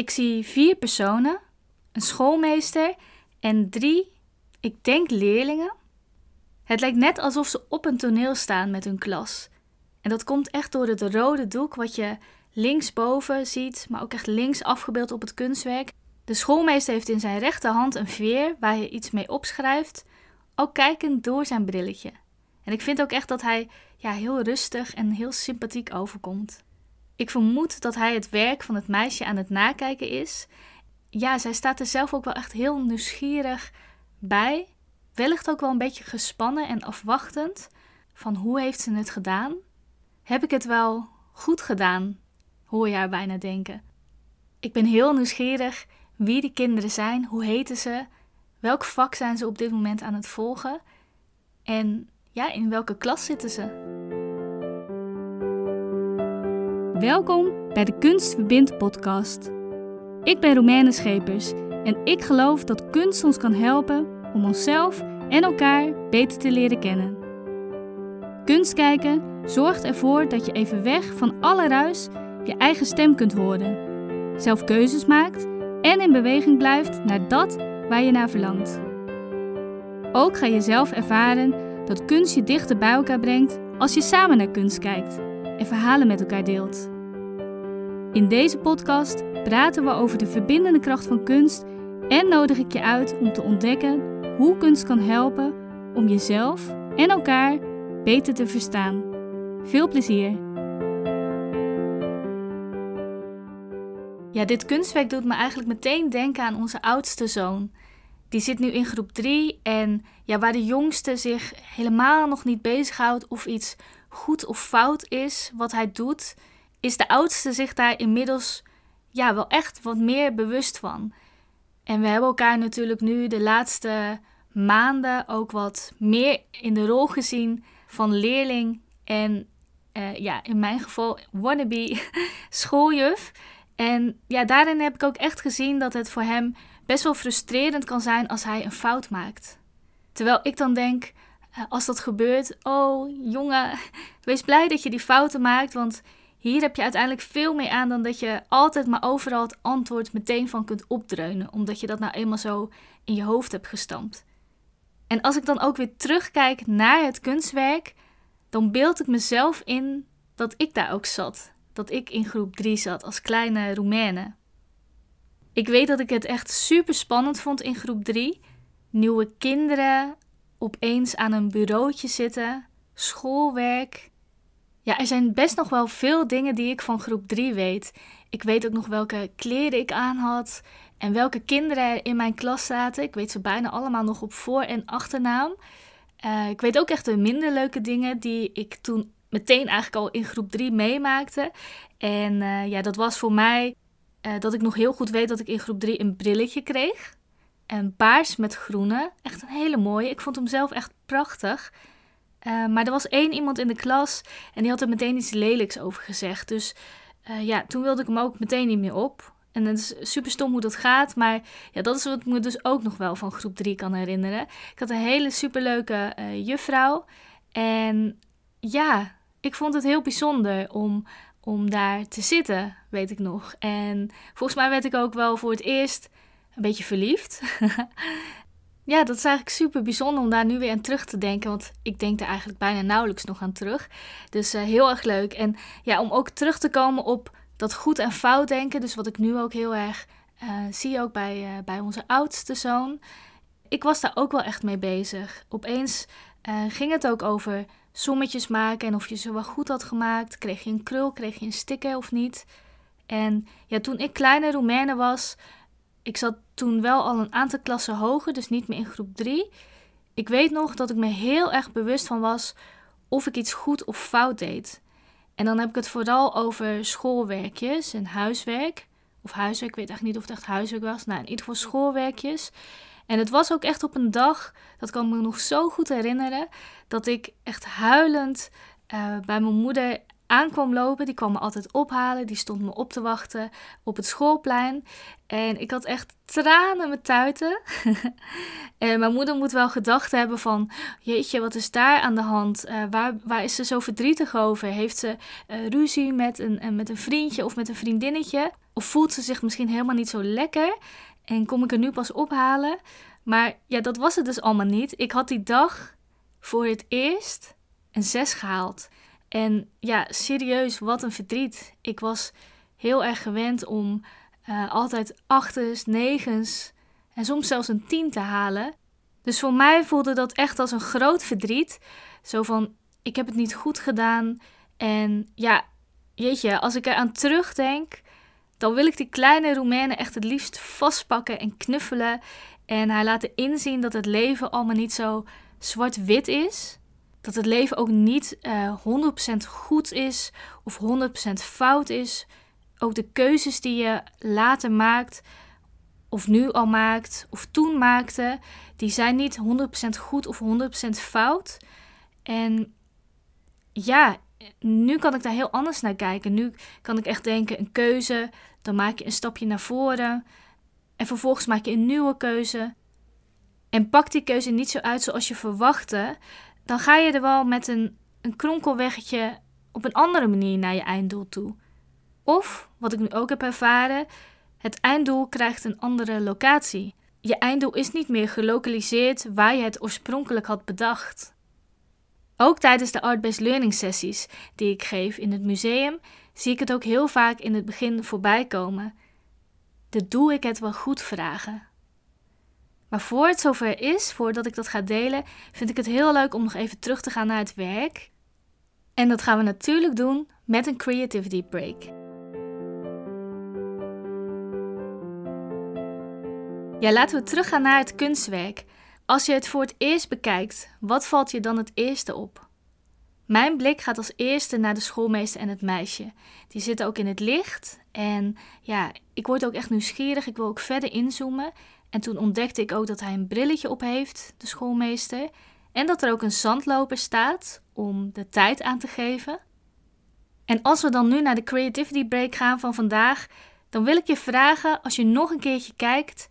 Ik zie vier personen, een schoolmeester en drie, ik denk leerlingen. Het lijkt net alsof ze op een toneel staan met hun klas. En dat komt echt door het rode doek wat je linksboven ziet, maar ook echt links afgebeeld op het kunstwerk. De schoolmeester heeft in zijn rechterhand een veer waar hij iets mee opschrijft, ook kijkend door zijn brilletje. En ik vind ook echt dat hij ja, heel rustig en heel sympathiek overkomt. Ik vermoed dat hij het werk van het meisje aan het nakijken is. Ja, zij staat er zelf ook wel echt heel nieuwsgierig bij. Wellicht ook wel een beetje gespannen en afwachtend van hoe heeft ze het gedaan? Heb ik het wel goed gedaan? Hoor je haar bijna denken. Ik ben heel nieuwsgierig wie die kinderen zijn, hoe heten ze, welk vak zijn ze op dit moment aan het volgen en ja, in welke klas zitten ze? Welkom bij de Kunst Verbindt podcast. Ik ben Romaine Schepers en ik geloof dat kunst ons kan helpen om onszelf en elkaar beter te leren kennen. Kunst kijken zorgt ervoor dat je even weg van alle ruis je eigen stem kunt horen, zelf keuzes maakt en in beweging blijft naar dat waar je naar verlangt. Ook ga je zelf ervaren dat kunst je dichter bij elkaar brengt als je samen naar kunst kijkt en verhalen met elkaar deelt. In deze podcast praten we over de verbindende kracht van kunst en nodig ik je uit om te ontdekken hoe kunst kan helpen om jezelf en elkaar beter te verstaan. Veel plezier! Ja, dit kunstwerk doet me eigenlijk meteen denken aan onze oudste zoon. Die zit nu in groep 3 en ja, waar de jongste zich helemaal nog niet bezighoudt of iets goed of fout is wat hij doet, is de oudste zich daar inmiddels ja, wel echt wat meer bewust van. En we hebben elkaar natuurlijk nu de laatste maanden ook wat meer in de rol gezien van leerling en uh, ja, in mijn geval wannabe schooljuf. En ja, daarin heb ik ook echt gezien dat het voor hem best wel frustrerend kan zijn als hij een fout maakt. Terwijl ik dan denk, eh, als dat gebeurt, oh jongen, wees blij dat je die fouten maakt, want hier heb je uiteindelijk veel meer aan dan dat je altijd maar overal het antwoord meteen van kunt opdreunen, omdat je dat nou eenmaal zo in je hoofd hebt gestampt. En als ik dan ook weer terugkijk naar het kunstwerk, dan beeld ik mezelf in dat ik daar ook zat. Dat ik in groep 3 zat als kleine Roemene. Ik weet dat ik het echt super spannend vond in groep 3. Nieuwe kinderen, opeens aan een bureautje zitten, schoolwerk. Ja, er zijn best nog wel veel dingen die ik van groep 3 weet. Ik weet ook nog welke kleren ik aan had en welke kinderen er in mijn klas zaten. Ik weet ze bijna allemaal nog op voor- en achternaam. Uh, ik weet ook echt de minder leuke dingen die ik toen meteen eigenlijk al in groep 3 meemaakte. En uh, ja, dat was voor mij uh, dat ik nog heel goed weet dat ik in groep 3 een brilletje kreeg. En paars met groene. Echt een hele mooie. Ik vond hem zelf echt prachtig. Uh, maar er was één iemand in de klas en die had er meteen iets lelijks over gezegd. Dus uh, ja, toen wilde ik hem ook meteen niet meer op. En het is super stom hoe dat gaat. Maar ja, dat is wat ik me dus ook nog wel van groep 3 kan herinneren. Ik had een hele superleuke uh, juffrouw. En ja, ik vond het heel bijzonder om om daar te zitten, weet ik nog. En volgens mij werd ik ook wel voor het eerst een beetje verliefd. ja, dat is eigenlijk super bijzonder om daar nu weer aan terug te denken. Want ik denk er eigenlijk bijna nauwelijks nog aan terug. Dus uh, heel erg leuk. En ja, om ook terug te komen op dat goed en fout denken. Dus wat ik nu ook heel erg uh, zie, ook bij, uh, bij onze oudste zoon. Ik was daar ook wel echt mee bezig. Opeens ging het ook over sommetjes maken en of je ze wel goed had gemaakt. Kreeg je een krul, kreeg je een sticker of niet. En ja, toen ik kleine Roemene was, ik zat toen wel al een aantal klassen hoger, dus niet meer in groep 3. Ik weet nog dat ik me heel erg bewust van was of ik iets goed of fout deed. En dan heb ik het vooral over schoolwerkjes en huiswerk. Of huiswerk, ik weet echt niet of het echt huiswerk was. Nou, in ieder geval schoolwerkjes. En het was ook echt op een dag, dat kan ik me nog zo goed herinneren, dat ik echt huilend uh, bij mijn moeder aankwam lopen. Die kwam me altijd ophalen. Die stond me op te wachten op het schoolplein. En ik had echt tranen met tuiten. en mijn moeder moet wel gedacht hebben van... Jeetje, wat is daar aan de hand? Uh, waar, waar is ze zo verdrietig over? Heeft ze uh, ruzie met een, met een vriendje of met een vriendinnetje? Of voelt ze zich misschien helemaal niet zo lekker en kom ik er nu pas ophalen? Maar ja, dat was het dus allemaal niet. Ik had die dag voor het eerst een 6 gehaald. En ja, serieus, wat een verdriet. Ik was heel erg gewend om uh, altijd achters, negens en soms zelfs een 10 te halen. Dus voor mij voelde dat echt als een groot verdriet. Zo van, ik heb het niet goed gedaan. En ja, jeetje, als ik eraan terugdenk, dan wil ik die kleine Roemenen echt het liefst vastpakken en knuffelen. En haar laten inzien dat het leven allemaal niet zo zwart-wit is. Dat het leven ook niet uh, eh, 100% goed is of 100% fout is. Ook de keuzes die je later maakt, of nu al maakt, of toen maakte, die zijn niet 100% goed of 100% fout. En ja, nu kan ik daar heel anders naar kijken. Nu kan ik echt denken: een keuze, dan maak je een stapje naar voren. En vervolgens maak je een nieuwe keuze. En pak die keuze niet zo uit zoals je verwachtte, dan ga je er wel met een, een kronkelweggetje op een andere manier naar je einddoel toe. Of, wat ik nu ook heb ervaren, het einddoel krijgt een andere locatie. Je einddoel is niet meer gelokaliseerd waar je het oorspronkelijk had bedacht. Ook tijdens de art-based learning sessies die ik geef in het museum, zie ik het ook heel vaak in het begin voorbij komen. De doe ik het wel goed vragen. Maar voor het zover is, voordat ik dat ga delen, vind ik het heel leuk om nog even terug te gaan naar het werk. En dat gaan we natuurlijk doen met een creativity break. Ja, laten we teruggaan naar het kunstwerk. Als je het voor het eerst bekijkt, wat valt je dan het eerste op? Mijn blik gaat als eerste naar de schoolmeester en het meisje. Die zitten ook in het licht. En ja, ik word ook echt nieuwsgierig. Ik wil ook verder inzoomen. En toen ontdekte ik ook dat hij een brilletje op heeft, de schoolmeester. En dat er ook een zandloper staat om de tijd aan te geven. En als we dan nu naar de creativity break gaan van vandaag, dan wil ik je vragen, als je nog een keertje kijkt,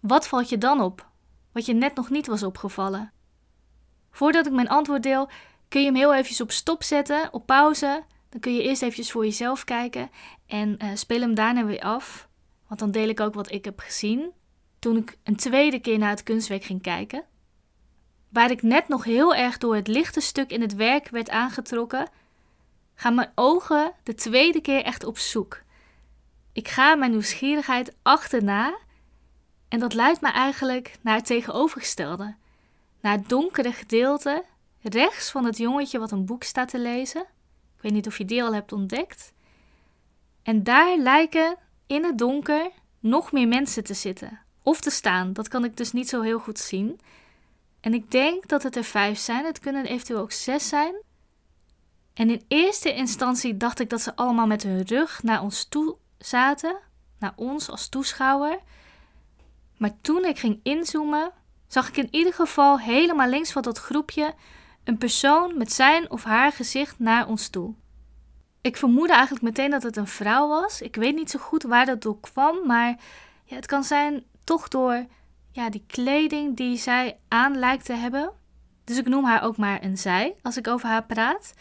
wat valt je dan op? Wat je net nog niet was opgevallen. Voordat ik mijn antwoord deel, kun je hem heel eventjes op stop zetten, op pauze. Dan kun je eerst eventjes voor jezelf kijken en uh, speel hem daarna weer af. Want dan deel ik ook wat ik heb gezien toen ik een tweede keer naar het kunstwerk ging kijken. Waar ik net nog heel erg door het lichte stuk in het werk werd aangetrokken, gaan mijn ogen de tweede keer echt op zoek. Ik ga mijn nieuwsgierigheid achterna en dat leidt me eigenlijk naar het tegenovergestelde. Naar het donkere gedeelte rechts van het jongetje wat een boek staat te lezen. Ik weet niet of je die al hebt ontdekt. En daar lijken in het donker nog meer mensen te zitten of te staan. Dat kan ik dus niet zo heel goed zien. En ik denk dat het er vijf zijn. Het kunnen eventueel ook zes zijn. En in eerste instantie dacht ik dat ze allemaal met hun rug naar ons toe zaten. Naar ons als toeschouwer. Maar toen ik ging inzoomen, zag ik in ieder geval helemaal links van dat groepje een persoon met zijn of haar gezicht naar ons toe. Ik vermoedde eigenlijk meteen dat het een vrouw was. Ik weet niet zo goed waar dat door kwam, maar ja, het kan zijn toch door ja, die kleding die zij aan lijkt te hebben. Dus ik noem haar ook maar een zij als ik over haar praat.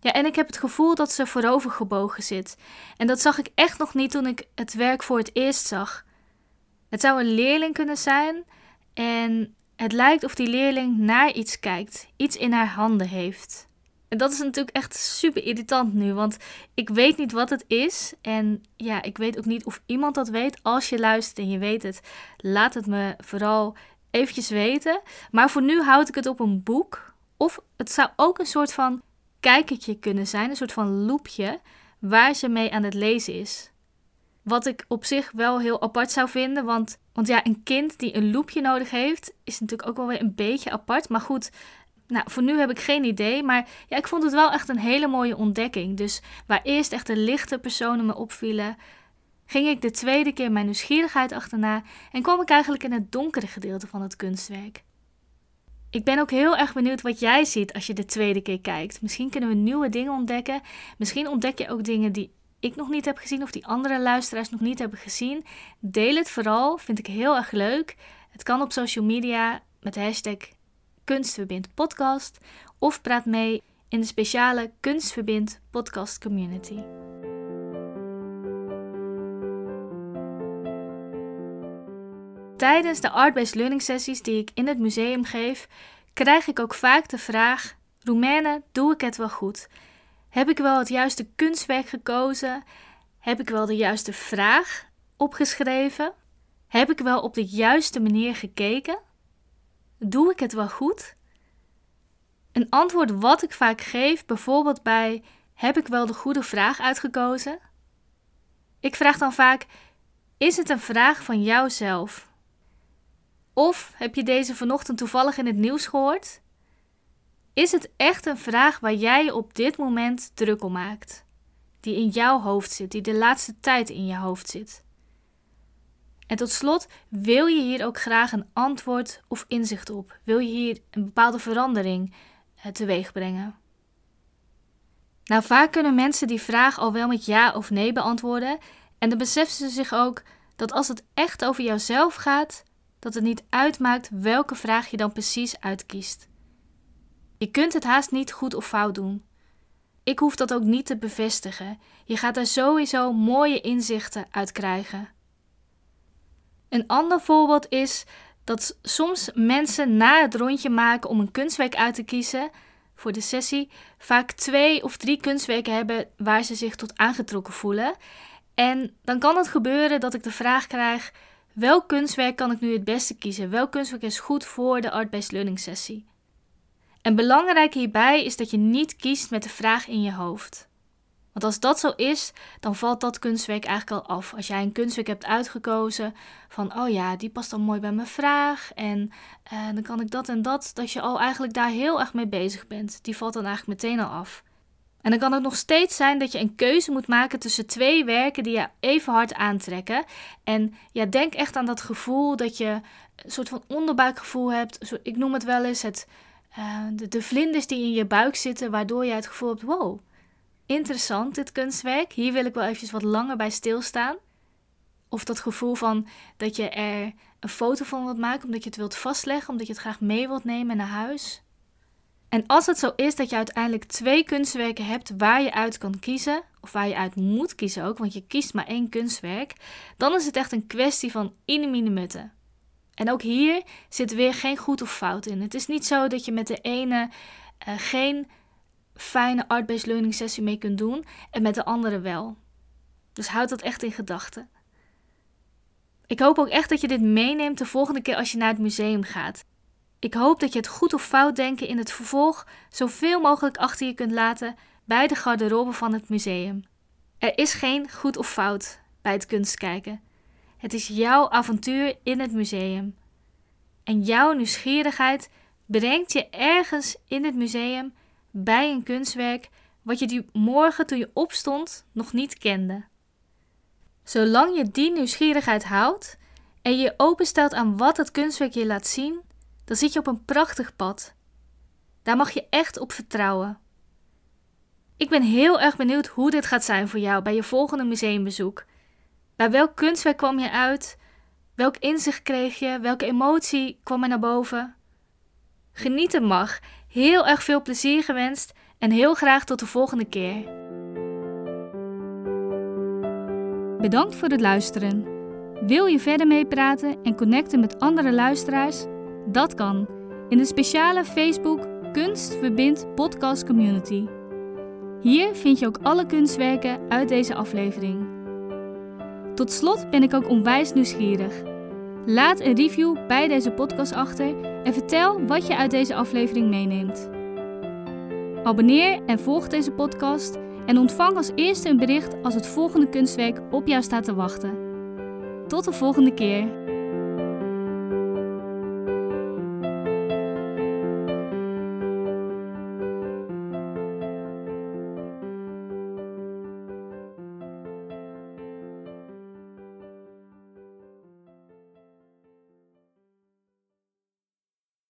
Ja, en ik heb het gevoel dat ze voorover gebogen zit. En dat zag ik echt nog niet toen ik het werk voor het eerst zag. Het zou een leerling kunnen zijn en het lijkt of die leerling naar iets kijkt, iets in haar handen heeft. En dat is natuurlijk echt super irritant nu, want ik weet niet wat het is. En ja, ik weet ook niet of iemand dat weet. Als je luistert en je weet het, laat het me vooral eventjes weten. Maar voor nu houd ik het op een boek. Of het zou ook een soort van kijkertje kunnen zijn, een soort van loepje, waar ze mee aan het lezen is. Wat ik op zich wel heel apart zou vinden, want, want ja, een kind die een loepje nodig heeft, is natuurlijk ook wel weer een beetje apart. Maar goed, nou, voor nu heb ik geen idee, maar ja, ik vond het wel echt een hele mooie ontdekking. Dus waar eerst echt de lichte personen me opvielen, ging ik de tweede keer mijn nieuwsgierigheid achterna en kwam ik eigenlijk in het donkere gedeelte van het kunstwerk. Ik ben ook heel erg benieuwd wat jij ziet als je de tweede keer kijkt. Misschien kunnen we nieuwe dingen ontdekken. Misschien ontdek je ook dingen die ik nog niet heb gezien of die andere luisteraars nog niet hebben gezien. Deel het vooral, vind ik heel erg leuk. Het kan op social media met hashtag Kunstverbind podcast of praat mee in de speciale Kunstverbind podcast community. Tijdens de art-based learning sessies die ik in het museum geef, krijg ik ook vaak de vraag: Roemenen, doe ik het wel goed? Heb ik wel het juiste kunstwerk gekozen? Heb ik wel de juiste vraag opgeschreven? Heb ik wel op de juiste manier gekeken? Doe ik het wel goed? Een antwoord wat ik vaak geef, bijvoorbeeld bij: Heb ik wel de goede vraag uitgekozen? Ik vraag dan vaak: Is het een vraag van jouzelf? Of heb je deze vanochtend toevallig in het nieuws gehoord? Is het echt een vraag waar jij je op dit moment druk om maakt? Die in jouw hoofd zit, die de laatste tijd in je hoofd zit? En tot slot, wil je hier ook graag een antwoord of inzicht op? Wil je hier een bepaalde verandering eh, teweeg brengen? Nou, vaak kunnen mensen die vraag al wel met ja of nee beantwoorden. En dan beseffen ze zich ook dat als het echt over jouzelf gaat, dat het niet uitmaakt welke vraag je dan precies uitkiest. Je kunt het haast niet goed of fout doen. Ik hoef dat ook niet te bevestigen. Je gaat er sowieso mooie inzichten uit krijgen. Een ander voorbeeld is dat soms mensen na het rondje maken om een kunstwerk uit te kiezen voor de sessie vaak twee of drie kunstwerken hebben waar ze zich tot aangetrokken voelen. En dan kan het gebeuren dat ik de vraag krijg: welk kunstwerk kan ik nu het beste kiezen? Welk kunstwerk is goed voor de art-based learning sessie? En belangrijk hierbij is dat je niet kiest met de vraag in je hoofd. Want als dat zo is, dan valt dat kunstwerk eigenlijk al af. Als jij een kunstwerk hebt uitgekozen van, oh ja, die past dan mooi bij mijn vraag en uh, dan kan ik dat en dat, dat je al eigenlijk daar heel erg mee bezig bent. Die valt dan eigenlijk meteen al af. En dan kan het nog steeds zijn dat je een keuze moet maken tussen twee werken die je even hard aantrekken. En ja, denk echt aan dat gevoel dat je een soort van onderbuikgevoel hebt. Ik noem het wel eens het, uh, de, de vlinders die in je buik zitten, waardoor je het gevoel hebt, wow, interessant dit kunstwerk. Hier wil ik wel eventjes wat langer bij stilstaan. Of dat gevoel van dat je er een foto van wilt maken omdat je het wilt vastleggen, omdat je het graag mee wilt nemen naar huis. En als het zo is dat je uiteindelijk twee kunstwerken hebt waar je uit kan kiezen, of waar je uit moet kiezen ook, want je kiest maar één kunstwerk, dan is het echt een kwestie van mine mutten. En ook hier zit weer geen goed of fout in. Het is niet zo dat je met de ene uh, geen fijne art-based learning sessie mee kunt doen en met de andere wel. Dus houd dat echt in gedachten. Ik hoop ook echt dat je dit meeneemt de volgende keer als je naar het museum gaat. Ik hoop dat je het goed of fout denken in het vervolg zoveel mogelijk achter je kunt laten bij de garderobe van het museum. Er is geen goed of fout bij het kunstkijken. Het is jouw avontuur in het museum. En jouw nieuwsgierigheid brengt je ergens in het museum bij een kunstwerk wat je die morgen toen je opstond nog niet kende. Zolang je die nieuwsgierigheid houdt en je openstelt aan wat het kunstwerk je laat zien, dan zit je op een prachtig pad. Daar mag je echt op vertrouwen. Ik ben heel erg benieuwd hoe dit gaat zijn voor jou bij je volgende museumbezoek. Bij welk kunstwerk kwam je uit? Welk inzicht kreeg je? Welke emotie kwam er naar boven? Genieten mag. Heel erg veel plezier gewenst en heel graag tot de volgende keer. Bedankt voor het luisteren. Wil je verder meepraten en connecten met andere luisteraars? Dat kan in de speciale Facebook Kunst Verbindt Podcast Community. Hier vind je ook alle kunstwerken uit deze aflevering. Tot slot ben ik ook onwijs nieuwsgierig. Laat een review bij deze podcast achter en vertel wat je uit deze aflevering meeneemt. Abonneer en volg deze podcast en ontvang als eerste een bericht als het volgende kunstwerk op jou staat te wachten. Tot de volgende keer.